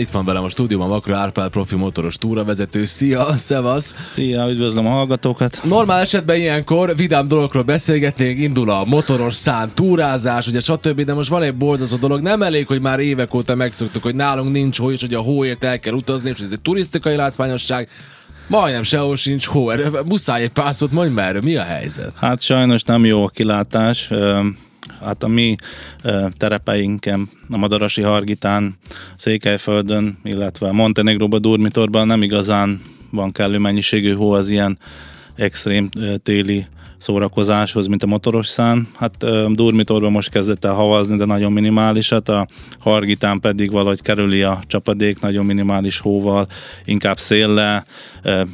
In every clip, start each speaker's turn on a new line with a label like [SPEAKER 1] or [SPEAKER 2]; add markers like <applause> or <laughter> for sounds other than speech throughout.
[SPEAKER 1] Itt van velem a stúdióban Makra Árpád, profi motoros túravezető. Szia, szevasz!
[SPEAKER 2] Szia, üdvözlöm a hallgatókat!
[SPEAKER 1] Normál esetben ilyenkor vidám dologról beszélgetnénk, indul a motoros szán, túrázás, ugye stb. De most van egy boldozó dolog, nem elég, hogy már évek óta megszoktuk, hogy nálunk nincs hó, és hogy a hóért el kell utazni, és ez egy turisztikai látványosság. Majdnem sehol sincs hó, erre muszáj egy pár szót, mondj már, mi a helyzet?
[SPEAKER 2] Hát sajnos nem jó a kilátás. Hát a mi terepeinken, a Madarasi Hargitán, Székelyföldön, illetve Montenegróba, Durmitorban nem igazán van kellő mennyiségű hó az ilyen extrém téli szórakozáshoz, mint a motoros szán. Hát Durmitorban most kezdett el havazni, de nagyon minimálisat, a Hargitán pedig valahogy kerüli a csapadék nagyon minimális hóval, inkább széllel,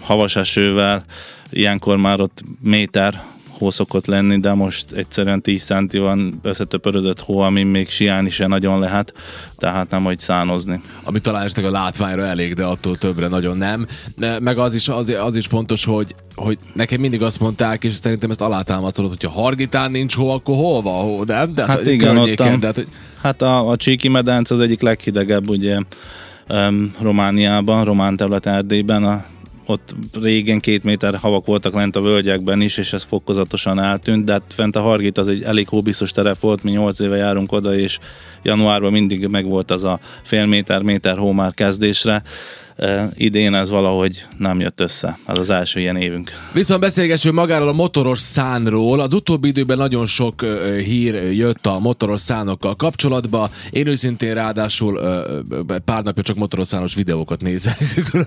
[SPEAKER 2] havas esővel, ilyenkor már ott méter hó szokott lenni, de most egyszerűen 10 centi van összetöpörödött hó, amin még siálni se nagyon lehet, tehát nem hogy szánozni.
[SPEAKER 1] Ami talán a látványra elég, de attól többre nagyon nem. Meg az is, az, az is fontos, hogy, hogy nekem mindig azt mondták, és szerintem ezt alátámasztod, hogyha Hargitán nincs hó, akkor hol van hó, nem?
[SPEAKER 2] De hát igen, ott tehát, hogy... Hát a, a Csíki medence az egyik leghidegebb, ugye um, Romániában, Román terület Erdélyben, a ott régen két méter havak voltak lent a völgyekben is, és ez fokozatosan eltűnt, de hát fent a Hargit az egy elég hóbiztos terep volt, mi nyolc éve járunk oda, és januárban mindig megvolt az a fél méter, méter hó már kezdésre, idén ez valahogy nem jött össze. Ez az első ilyen évünk.
[SPEAKER 1] Viszont beszélgessünk magáról a motoros szánról. Az utóbbi időben nagyon sok hír jött a motoros szánokkal kapcsolatba. Én őszintén ráadásul pár napja csak motoros szános videókat nézek,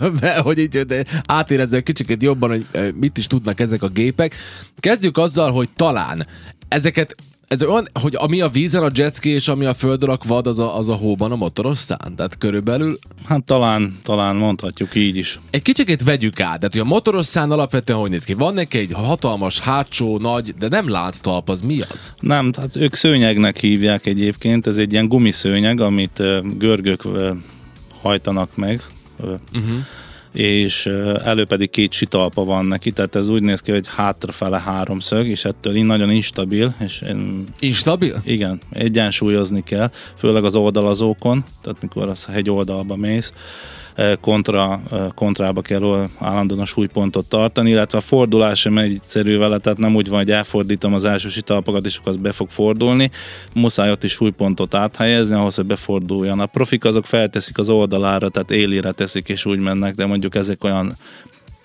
[SPEAKER 1] <laughs> hogy így átérezzek kicsit jobban, hogy mit is tudnak ezek a gépek. Kezdjük azzal, hogy talán ezeket ez olyan, hogy ami a vízen a jetski és ami a földön a quad, az a, az a hóban a motoros szán? Tehát körülbelül...
[SPEAKER 2] Hát talán, talán mondhatjuk így is.
[SPEAKER 1] Egy kicsit vegyük át, tehát hogy a motoros szán alapvetően hogy néz ki? Van neki egy hatalmas, hátsó, nagy, de nem lánctalp, az mi az?
[SPEAKER 2] Nem, tehát ők szőnyegnek hívják egyébként, ez egy ilyen gumiszőnyeg, amit görgök hajtanak meg. Uh-huh és elő pedig két sitalpa van neki, tehát ez úgy néz ki, hogy hátrafele háromszög, és ettől így nagyon instabil. És én,
[SPEAKER 1] instabil?
[SPEAKER 2] Igen, egyensúlyozni kell, főleg az oldalazókon, tehát mikor az hegy oldalba mész, kontra, kontrába kell állandóan a súlypontot tartani, illetve a fordulás sem egyszerű vele, tehát nem úgy van, hogy elfordítom az első sitalpakat, és akkor az be fog fordulni. Muszáj ott is súlypontot áthelyezni, ahhoz, hogy beforduljon. A profik azok felteszik az oldalára, tehát élére teszik, és úgy mennek, de mondjuk ezek olyan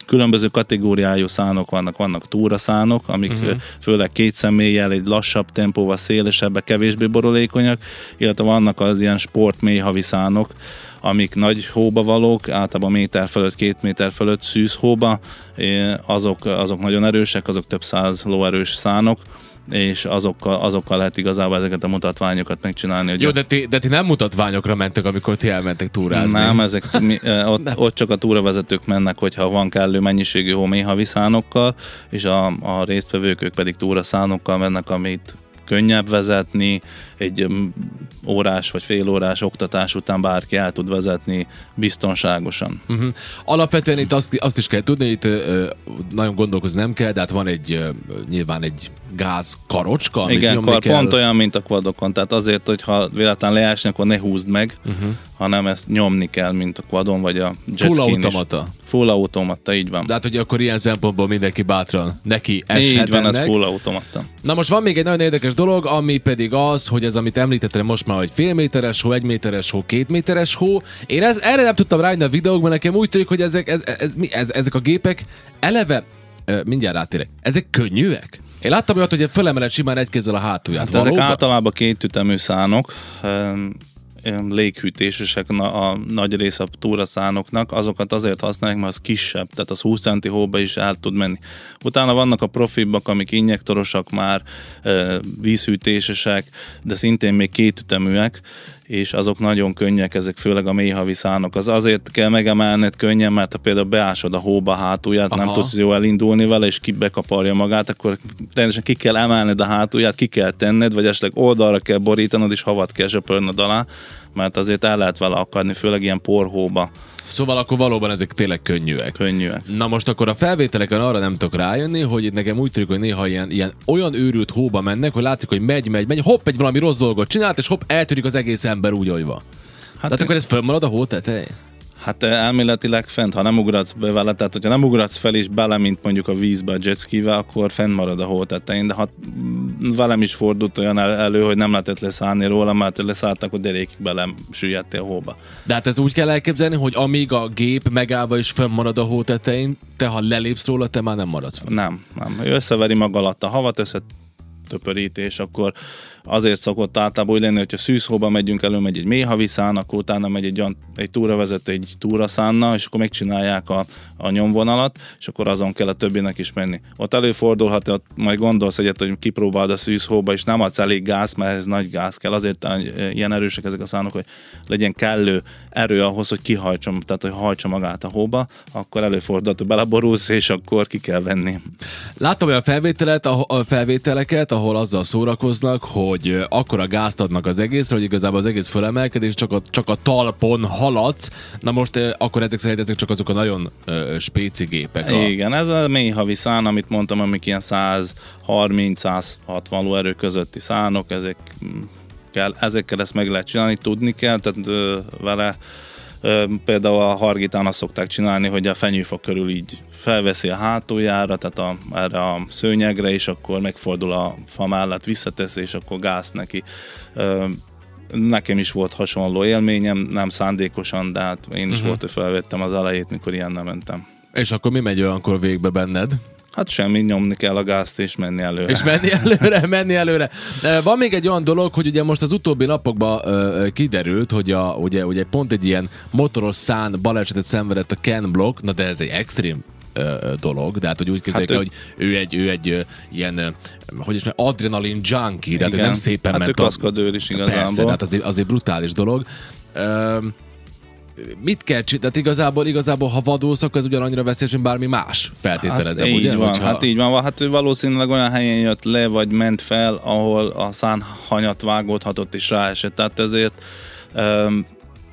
[SPEAKER 2] különböző kategóriájú szánok vannak, vannak túraszánok, amik uh-huh. főleg két személlyel egy lassabb tempóval szélesebbek, kevésbé borulékonyak, illetve vannak az ilyen sport mélyhavi szánok, amik nagy hóba valók, általában méter fölött, két méter fölött szűz hóba, azok, azok nagyon erősek, azok több száz lóerős szánok, és azokkal, azokkal lehet igazából ezeket a mutatványokat megcsinálni.
[SPEAKER 1] Hogy Jó, de ti, de ti nem mutatványokra mentek, amikor ti elmentek túrázni.
[SPEAKER 2] Nem, ezek, <laughs> mi, ott, ott csak a túravezetők mennek, hogyha van kellő mennyiségű homéhaviszánokkal, és a, a résztvevők ők pedig túraszánokkal mennek, amit könnyebb vezetni, egy órás vagy fél órás oktatás után bárki el tud vezetni biztonságosan.
[SPEAKER 1] Uh-huh. Alapvetően itt azt, azt is kell tudni, hogy itt nagyon gondolkozni nem kell, de hát van egy nyilván egy gáz karocska,
[SPEAKER 2] Igen, kar, kell. pont olyan, mint a quadokon, tehát azért, hogy ha véletlen leásni, akkor ne húzd meg, uh-huh. hanem ezt nyomni kell, mint a quadon, vagy a
[SPEAKER 1] jet Full automata.
[SPEAKER 2] Is. Full automata, így van.
[SPEAKER 1] De hát, hogy akkor ilyen szempontból mindenki bátran neki eshet
[SPEAKER 2] Így van, ez full automata.
[SPEAKER 1] Na most van még egy nagyon érdekes dolog, ami pedig az, hogy ez, amit említettem most már, hogy fél méteres hó, egy méteres hó, két méteres hó. Én ez, erre nem tudtam rájönni a videókban, nekem úgy tűnik, hogy ezek, ez, ez, ez, ez, ezek a gépek eleve, mindjárt átérek, ezek könnyűek? Én láttam olyat, hogy fölemeled simán egy kézzel a hátulját.
[SPEAKER 2] Hát ezek általában két ütemű szánok, léghűtésesek a nagy része a túraszánoknak, azokat azért használják, mert az kisebb, tehát az 20 centi hóba is el tud menni. Utána vannak a profibbak, amik injektorosak már, vízhűtésesek, de szintén még kétüteműek, és azok nagyon könnyek, ezek főleg a mélyhavi szánok. Az azért kell megemelned könnyen, mert ha például beásod a hóba hátulját, Aha. nem tudsz jól elindulni vele, és ki bekaparja magát, akkor rendesen ki kell emelned a hátulját, ki kell tenned, vagy esetleg oldalra kell borítanod, és havat kell zsöpörnöd alá, mert azért el lehet vele akadni, főleg ilyen porhóba.
[SPEAKER 1] Szóval akkor valóban ezek tényleg könnyűek.
[SPEAKER 2] Könnyűek.
[SPEAKER 1] Na most akkor a felvételeken arra nem tudok rájönni, hogy itt nekem úgy tűnik, hogy néha ilyen, ilyen olyan őrült hóba mennek, hogy látszik, hogy megy, megy, megy, hopp, egy valami rossz dolgot csinált, és hopp, eltűnik az egész ember úgy, hogy van. Hát Tehát akkor ez fönnmarad a hó tetején?
[SPEAKER 2] Hát elméletileg fent, ha nem ugratsz be vele, tehát hogyha nem ugratsz fel is bele, mint mondjuk a vízbe a jetskivel, akkor fenn marad a hó tetején, de ha velem is fordult olyan elő, hogy nem lehetett leszállni róla, mert leszálltak, hogy derékig bele süllyedtél hóba.
[SPEAKER 1] De hát ez úgy kell elképzelni, hogy amíg a gép megállva is fenn marad a hó tetején, te ha lelépsz róla, te már nem maradsz fenn.
[SPEAKER 2] Nem, nem. Ő összeveri maga alatt a havat, össze töpörítés, akkor azért szokott általában úgy lenni, hogyha szűzhóba megyünk, megy egy mélyhaviszán, akkor utána megy egy, egy túravezető egy túraszánnal, és akkor megcsinálják a, a nyomvonalat, és akkor azon kell a többinek is menni. Ott előfordulhat, hogy majd gondolsz egyet, hogy kipróbáld a szűzhóba, és nem adsz elég gáz, mert ez nagy gáz kell. Azért ilyen erősek ezek a szánok, hogy legyen kellő erő ahhoz, hogy kihajtson, tehát hogy hajtsa magát a hóba, akkor előfordulhat, hogy beleborulsz, és akkor ki kell venni.
[SPEAKER 1] Láttam olyan felvételet, a felvételeket, ahol azzal szórakoznak, hogy akkora gázt adnak az egészre, hogy igazából az egész fölemelkedik, és csak a, csak a talpon haladsz. Na most akkor ezek szerint ezek csak azok a nagyon uh, spéci gépek.
[SPEAKER 2] A... Igen, ez a mély havi szán, amit mondtam, amik ilyen 130-160 lóerő közötti szánok, ezek kell, ezekkel ezt meg lehet csinálni, tudni kell, tehát ö, vele Például a hargitán azt szokták csinálni, hogy a fenyőfa körül így felveszi a hátuljára, tehát a, erre a szőnyegre, és akkor megfordul a fa mellett, visszateszi, és akkor gáz neki. Nekem is volt hasonló élményem, nem szándékosan, de hát én is uh-huh. volt, hogy felvettem az elejét, mikor ilyen nem mentem.
[SPEAKER 1] És akkor mi megy olyankor végbe benned?
[SPEAKER 2] Hát semmi, nyomni kell a gázt és menni előre.
[SPEAKER 1] És menni <laughs> előre, menni előre. Van még egy olyan dolog, hogy ugye most az utóbbi napokban kiderült, hogy a, ugye, ugye pont egy ilyen motoros szán balesetet szenvedett a Ken Block, na de ez egy extrém dolog, de hát hogy úgy képzeljük, hát hogy ő egy, ő egy ilyen, hogy is mondjam, adrenalin junkie, de hát nem szépen
[SPEAKER 2] hát
[SPEAKER 1] ment.
[SPEAKER 2] Hát ő is igazából.
[SPEAKER 1] Persze, hát az egy brutális dolog. Mit kell csinálni? Tehát igazából, igazából, ha vadulsz, akkor ez ugyanannyira veszélyes, mint bármi más. Feltételezem,
[SPEAKER 2] hát,
[SPEAKER 1] ugye?
[SPEAKER 2] Így van, Hogyha... hát így van. Hát ő valószínűleg olyan helyen jött le, vagy ment fel, ahol a szánhanyat vágódhatott és ráesett. Tehát ezért um,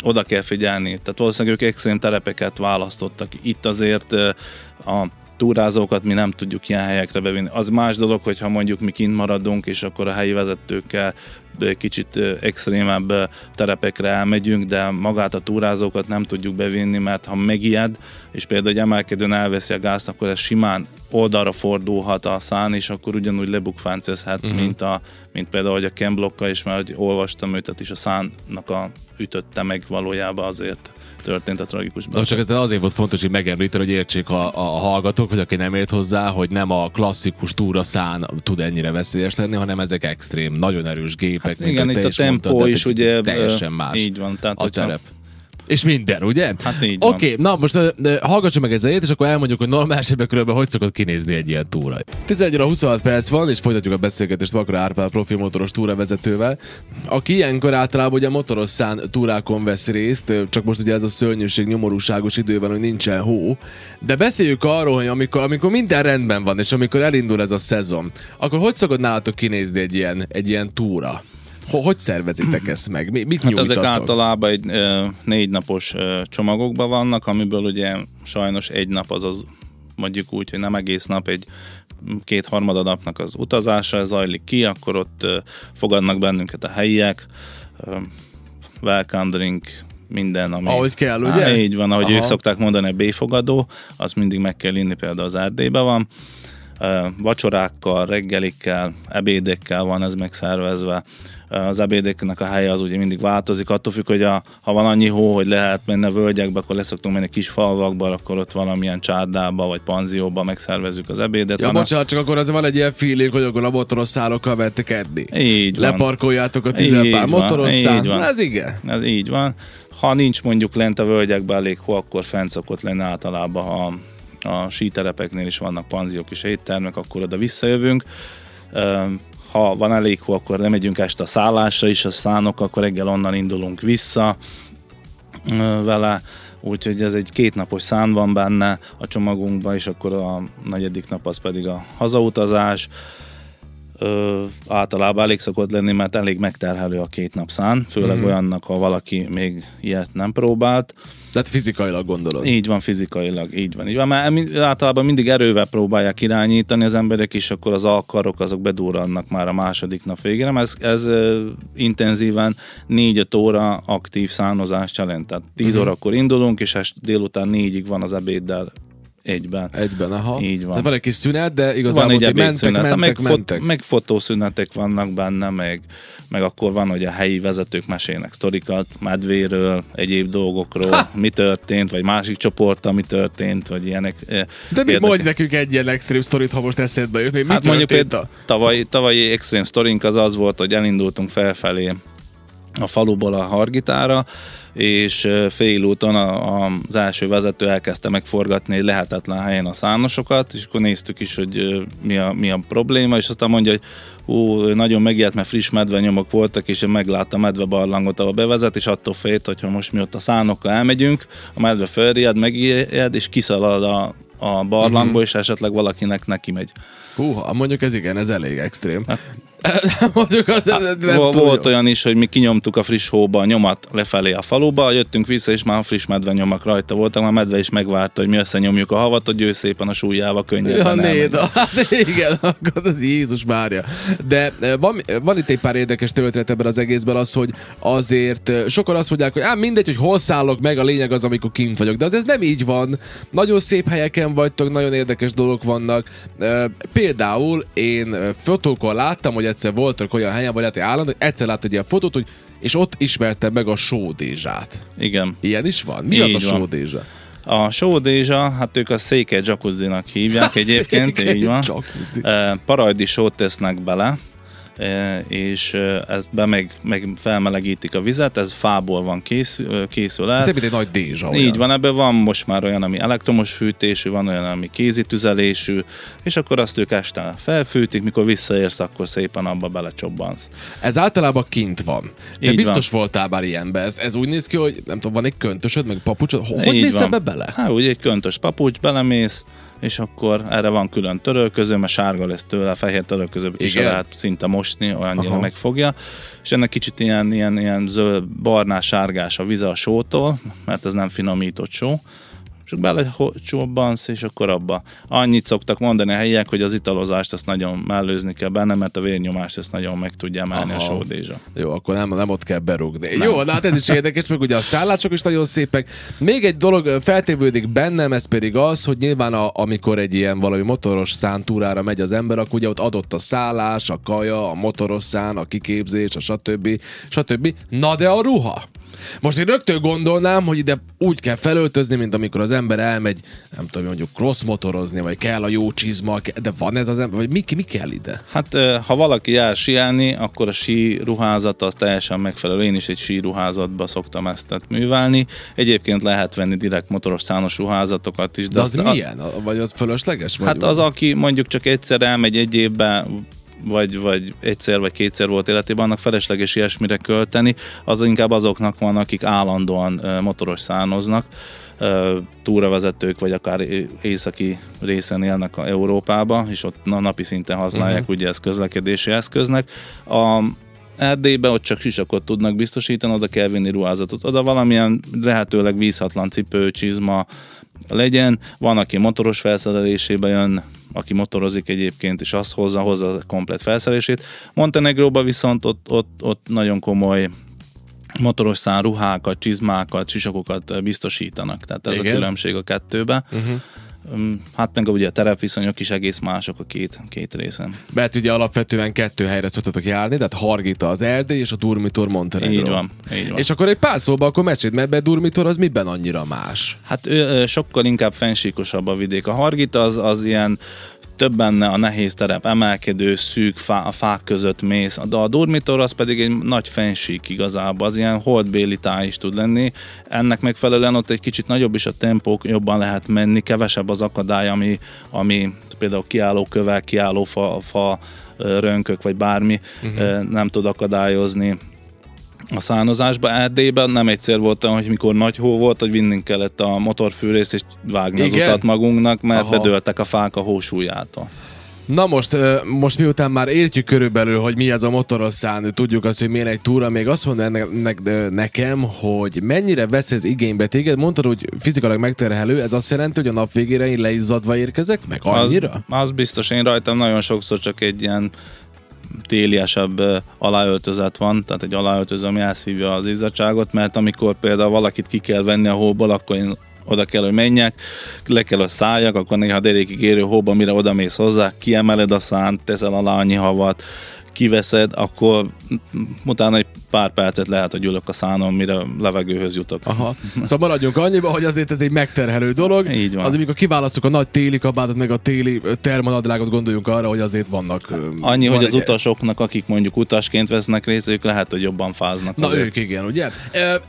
[SPEAKER 2] oda kell figyelni. Tehát valószínűleg ők extrém terepeket választottak. Itt azért uh, a túrázókat mi nem tudjuk ilyen helyekre bevinni. Az más dolog, hogyha mondjuk mi kint maradunk, és akkor a helyi vezetőkkel kicsit extrémebb terepekre elmegyünk, de magát a túrázókat nem tudjuk bevinni, mert ha megijed, és például egy emelkedőn elveszi a gázt, akkor ez simán oldalra fordulhat a szán, és akkor ugyanúgy lebukfáncezhet, uh-huh. mint, a, mint például, hogy a Ken blokka, és már hogy őt, is a szánnak a ütötte meg valójában azért történt a tragikus
[SPEAKER 1] baleset. csak ez azért volt fontos, hogy megemlíteni, hogy értsék a, a hallgatók, hogy aki nem ért hozzá, hogy nem a klasszikus túraszán tud ennyire veszélyes lenni, hanem ezek extrém, nagyon erős gépek.
[SPEAKER 2] Hát igen, itt a tempó mondtad, is ugye
[SPEAKER 1] teljesen más
[SPEAKER 2] így van, tehát
[SPEAKER 1] a terep. És minden, ugye?
[SPEAKER 2] Hát így
[SPEAKER 1] Oké, okay, na most de, hallgassuk meg ezzel, és akkor elmondjuk, hogy normális esetben hogy szokott kinézni egy ilyen túra. 11 óra 26 perc van, és folytatjuk a beszélgetést Vakra Árpád profi motoros túravezetővel, aki ilyenkor általában ugye motoros szán túrákon vesz részt, csak most ugye ez a szörnyűség, nyomorúságos idő van, hogy nincsen hó. De beszéljük arról, hogy amikor, amikor minden rendben van, és amikor elindul ez a szezon, akkor hogy szokott nálatok kinézni egy ilyen, egy ilyen túra? Hogy szervezitek <clears throat> ezt meg? Mit hát
[SPEAKER 2] ezek általában egy e, négy napos e, csomagokban vannak, amiből ugye sajnos egy nap az az mondjuk úgy, hogy nem egész nap, egy két harmada napnak az utazása zajlik ki, akkor ott e, fogadnak bennünket a helyiek, welcome drink, minden, ami...
[SPEAKER 1] Ahogy kell, ugye? Á,
[SPEAKER 2] így van, ahogy Aha. ők szokták mondani, a B-fogadó, az mindig meg kell inni, például az Erdélyben van. Vacsorákkal, reggelikkel, ebédekkel van ez megszervezve az ebédeknek a helye az ugye mindig változik, attól függ, hogy a, ha van annyi hó, hogy lehet menni a völgyekbe, akkor leszoktunk menni kis falvakba, akkor ott valamilyen csárdába vagy panzióba megszervezzük az ebédet.
[SPEAKER 1] Ja, bocsánat, csak akkor az van egy ilyen feeling, hogy akkor a motoros szállókkal vettek edni.
[SPEAKER 2] Így van.
[SPEAKER 1] Leparkoljátok a tizenpár motoros szál. Van. Ez igen.
[SPEAKER 2] Ez így van. Ha nincs mondjuk lent a völgyekben elég hó, akkor fent szokott lenni általában, ha a síterepeknél is vannak panziók és éttermek, akkor oda visszajövünk ha van elég hó, akkor lemegyünk este a szállásra is, a szánok, akkor reggel onnan indulunk vissza vele, úgyhogy ez egy kétnapos szán van benne a csomagunkban, és akkor a negyedik nap az pedig a hazautazás. Ö, általában elég szokott lenni, mert elég megterhelő a két nap szán, főleg mm. olyannak, ha valaki még ilyet nem próbált.
[SPEAKER 1] Tehát fizikailag gondolod?
[SPEAKER 2] Így van, fizikailag, így van. Így van. Mert általában mindig erővel próbálják irányítani az emberek, és akkor az alkarok azok bedurrannak már a második nap végére. Ez, ez intenzíven 4 óra aktív szánozást jelent. Tehát 10 uh-huh. órakor indulunk, és este délután négyig van az ebéddel Egyben.
[SPEAKER 1] Egyben, aha.
[SPEAKER 2] Így van.
[SPEAKER 1] De van egy kis szünet, de igazából
[SPEAKER 2] van egy
[SPEAKER 1] mentek, mentek,
[SPEAKER 2] meg,
[SPEAKER 1] mentek, mentek.
[SPEAKER 2] meg fotószünetek vannak benne, meg, meg akkor van, hogy a helyi vezetők mesélnek sztorikat, medvéről, egyéb dolgokról, ha. mi történt, vagy másik csoporttal mi történt, vagy ilyenek.
[SPEAKER 1] Eh, de mi mondj nekünk egy ilyen extrém sztorit, ha most eszedbe jut, mi
[SPEAKER 2] hát mondjuk a... tavalyi, tavalyi extrém sztorink az az volt, hogy elindultunk felfelé a faluból a Hargitára, és félúton a, a, az első vezető elkezdte megforgatni egy lehetetlen helyen a szánosokat, és akkor néztük is, hogy mi a, mi a probléma, és aztán mondja, hogy ú, nagyon megijedt, mert friss medvenyomok voltak, és meglátta a medvebarlangot, ahol bevezet, és attól félt, hogyha most mi ott a szánokkal elmegyünk, a medve felriad, megijed, és kiszalad a, a barlangból, uh-huh. és esetleg valakinek neki megy.
[SPEAKER 1] Hú, mondjuk ez igen, ez elég extrém. Mondjuk az
[SPEAKER 2] hát, nem volt, volt olyan is, hogy mi kinyomtuk a friss hóba a nyomat lefelé a faluba, jöttünk vissza, és már a friss medve nyomak rajta voltak, a medve is megvárta, hogy mi összenyomjuk a havat, hogy ő szépen a súlyával könnyebben
[SPEAKER 1] ja, néd, hát igen, akkor az Jézus Mária. De eh, van, van itt egy pár érdekes történet ebben az egészben az, hogy azért eh, sokan azt mondják, hogy ám mindegy, hogy hol szállok meg, a lényeg az, amikor kint vagyok. De az ez nem így van. Nagyon szép helyeken vagytok, nagyon érdekes dolgok vannak. Eh, például én fotókon láttam, hogy egyszer voltak olyan helyen, vagy lehet, hogy állandó, hogy egyszer láttad egy ilyen fotót, hogy és ott ismertem meg a sódézsát.
[SPEAKER 2] Igen.
[SPEAKER 1] Ilyen is van? Mi így az a sódézsa?
[SPEAKER 2] A sódézsa, hát ők a székely jacuzzinak hívják <laughs> egyébként, így van. Jacuzzi. Parajdi sót tesznek bele, és e, ezt be meg, meg felmelegítik a vizet, ez fából van kész, készül el. Ez
[SPEAKER 1] egy nagy dézsa.
[SPEAKER 2] Olyan. Így van, ebben van most már olyan, ami elektromos fűtésű, van olyan, ami kézi tüzelésű, és akkor azt ők este felfűtik, mikor visszaérsz, akkor szépen abba belecsobbansz.
[SPEAKER 1] Ez általában kint van. De Így biztos van. voltál már ilyenbe. Ez, ez úgy néz ki, hogy nem tudom, van egy köntösöd, meg papucsod. Hogy Így mész ebbe bele?
[SPEAKER 2] Hát úgy egy köntös papucs, belemész, és akkor erre van külön törölköző, mert sárga lesz tőle, a fehér törölköző is lehet szinte mosni, olyannyira Aha. megfogja, és ennek kicsit ilyen, ilyen, ilyen zöld, barnás, sárgás a vize a sótól, mert ez nem finomított só, csak belecsobbansz, és akkor abba. Annyit szoktak mondani a helyiek, hogy az italozást azt nagyon mellőzni kell benne, mert a vérnyomást ezt nagyon meg tudja emelni Aha. a sódézsa.
[SPEAKER 1] Jó, akkor nem, nem ott kell berúgni. Nem. Jó, na hát ez is érdekes, meg ugye a szállások is nagyon szépek. Még egy dolog feltévődik bennem, ez pedig az, hogy nyilván a, amikor egy ilyen valami motoros szántúrára megy az ember, akkor ugye ott adott a szállás, a kaja, a motoros szán, a kiképzés, a stb. stb. Na de a ruha? Most én rögtön gondolnám, hogy ide úgy kell felöltözni, mint amikor az ember elmegy, nem tudom, mondjuk cross motorozni, vagy kell a jó csizma, de van ez az ember, vagy mi, mi kell ide?
[SPEAKER 2] Hát ha valaki jár sielni, akkor a sí ruházat az teljesen megfelelő. Én is egy sí ruházatba szoktam ezt művelni. Egyébként lehet venni direkt motoros szános ruházatokat is.
[SPEAKER 1] De, de az, az milyen? Vagy az fölösleges?
[SPEAKER 2] Vagy hát az, aki mondjuk csak egyszer elmegy egy évben vagy, vagy egyszer vagy kétszer volt életében, annak felesleges ilyesmire költeni, az inkább azoknak van, akik állandóan motoros szánoznak, túravezetők, vagy akár északi részen élnek a Európába, és ott napi szinten használják uh-huh. ugye ezt közlekedési eszköznek. A Erdélyben ott csak sisakot tudnak biztosítani, oda kell vinni ruházatot. Oda valamilyen lehetőleg vízhatlan cipő, csizma legyen. Van, aki motoros felszerelésébe jön, aki motorozik egyébként, és azt hozza, hozza a komplet felszerelését. Montenegróban viszont ott, ott, ott nagyon komoly motoros szán ruhákat, csizmákat, sisakokat biztosítanak. Tehát ez Igen. a különbség a kettőbe. Uh-huh. Hát meg ugye a terepviszonyok is egész mások a két, két részen.
[SPEAKER 1] Mert ugye alapvetően kettő helyre szoktatok járni, tehát Hargita az Erdély és a Durmitor Montenegro.
[SPEAKER 2] Így van, így van.
[SPEAKER 1] És akkor egy pár szóba akkor mecsét, mert be Durmitor az miben annyira más?
[SPEAKER 2] Hát ő, sokkal inkább fensíkosabb a vidék. A Hargita az, az ilyen több benne a nehéz terep, emelkedő, szűk fá, a fák között mész, de a dormitor az pedig egy nagy fensík igazából, az ilyen holdbéli táj is tud lenni. Ennek megfelelően ott egy kicsit nagyobb is a tempó, jobban lehet menni, kevesebb az akadály, ami, ami például kiálló kövek, kiálló fa, fa rönkök, vagy bármi uh-huh. nem tud akadályozni a szánozásba. Erdélyben nem egyszer volt olyan, hogy mikor nagy hó volt, hogy vinnünk kellett a motorfűrészt és vágni Igen? az utat magunknak, mert Aha. bedőltek a fák a hósúlyától.
[SPEAKER 1] Na most, most miután már értjük körülbelül, hogy mi ez a motoroszán, tudjuk azt, hogy milyen egy túra, még azt mondod ne, ne, nekem, hogy mennyire vesz ez igénybe téged. Mondtad, hogy fizikailag megterhelő, ez azt jelenti, hogy a nap végére én leizzadva érkezek, meg annyira?
[SPEAKER 2] Az, az biztos, én rajtam nagyon sokszor csak egy ilyen téliesebb aláöltözet van, tehát egy aláöltöző, ami elszívja az izzadságot, mert amikor például valakit ki kell venni a hóból, akkor én oda kell, hogy menjek, le kell, hogy szálljak, akkor néha derékig érő hóba, mire oda mész hozzá, kiemeled a szánt, teszel alá annyi havat, kiveszed, akkor utána egy pár percet lehet, hogy ülök a szánon, mire levegőhöz jutok.
[SPEAKER 1] Aha. Szóval maradjunk annyiba, hogy azért ez egy megterhelő dolog.
[SPEAKER 2] Így van.
[SPEAKER 1] Az, amikor kiválasztjuk a nagy téli kabátot, meg a téli termonadrágot, gondoljunk arra, hogy azért vannak...
[SPEAKER 2] Annyi,
[SPEAKER 1] van
[SPEAKER 2] hogy az
[SPEAKER 1] egy-
[SPEAKER 2] utasoknak, akik mondjuk utasként vesznek részt, ők lehet, hogy jobban fáznak.
[SPEAKER 1] Na
[SPEAKER 2] azért.
[SPEAKER 1] ők igen, ugye?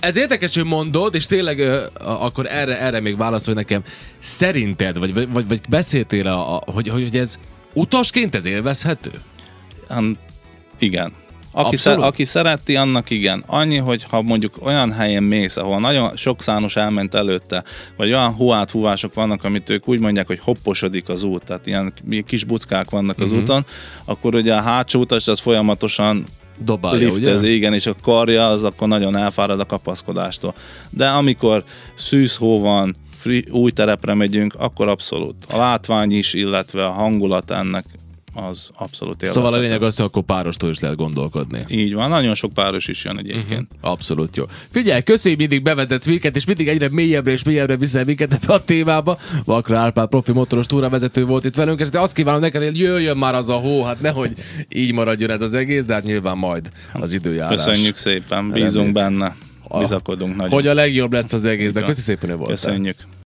[SPEAKER 1] Ez érdekes, hogy mondod, és tényleg akkor erre, erre még válaszolj nekem. Szerinted, vagy, vagy, vagy beszéltél, a, hogy, hogy ez utasként ez élvezhető?
[SPEAKER 2] Hát, igen. Aki,
[SPEAKER 1] Abszolút.
[SPEAKER 2] szer, aki szereti, annak igen. Annyi, hogy ha mondjuk olyan helyen mész, ahol nagyon sok szános elment előtte, vagy olyan huátfúvások vannak, amit ők úgy mondják, hogy hopposodik az út, tehát ilyen kis buckák vannak az uh-huh. úton, akkor ugye a hátsó utas az folyamatosan
[SPEAKER 1] Dobálja,
[SPEAKER 2] liftez,
[SPEAKER 1] ugye?
[SPEAKER 2] igen, és a karja az akkor nagyon elfárad a kapaszkodástól. De amikor szűz hó van, free, új terepre megyünk, akkor abszolút. A látvány is, illetve a hangulat ennek az abszolút élvezhető.
[SPEAKER 1] Szóval a lényeg az, hogy akkor párostól is lehet gondolkodni.
[SPEAKER 2] Így van, nagyon sok páros is jön egyébként. Uh-huh.
[SPEAKER 1] Abszolút jó. Figyelj, köszönjük, mindig bevezetsz minket, és mindig egyre mélyebbre és mélyebbre viszel minket ebbe a témába. Vakra Árpád profi motoros túravezető volt itt velünk, és de azt kívánom neked, hogy jöjjön már az a hó, hát nehogy így maradjon ez az egész, de hát nyilván majd az időjárás.
[SPEAKER 2] Köszönjük szépen, bízunk benne, bizakodunk nagyon.
[SPEAKER 1] Hogy a legjobb lesz az egészben. Köszi szépen, hogy voltál.
[SPEAKER 2] Köszönjük.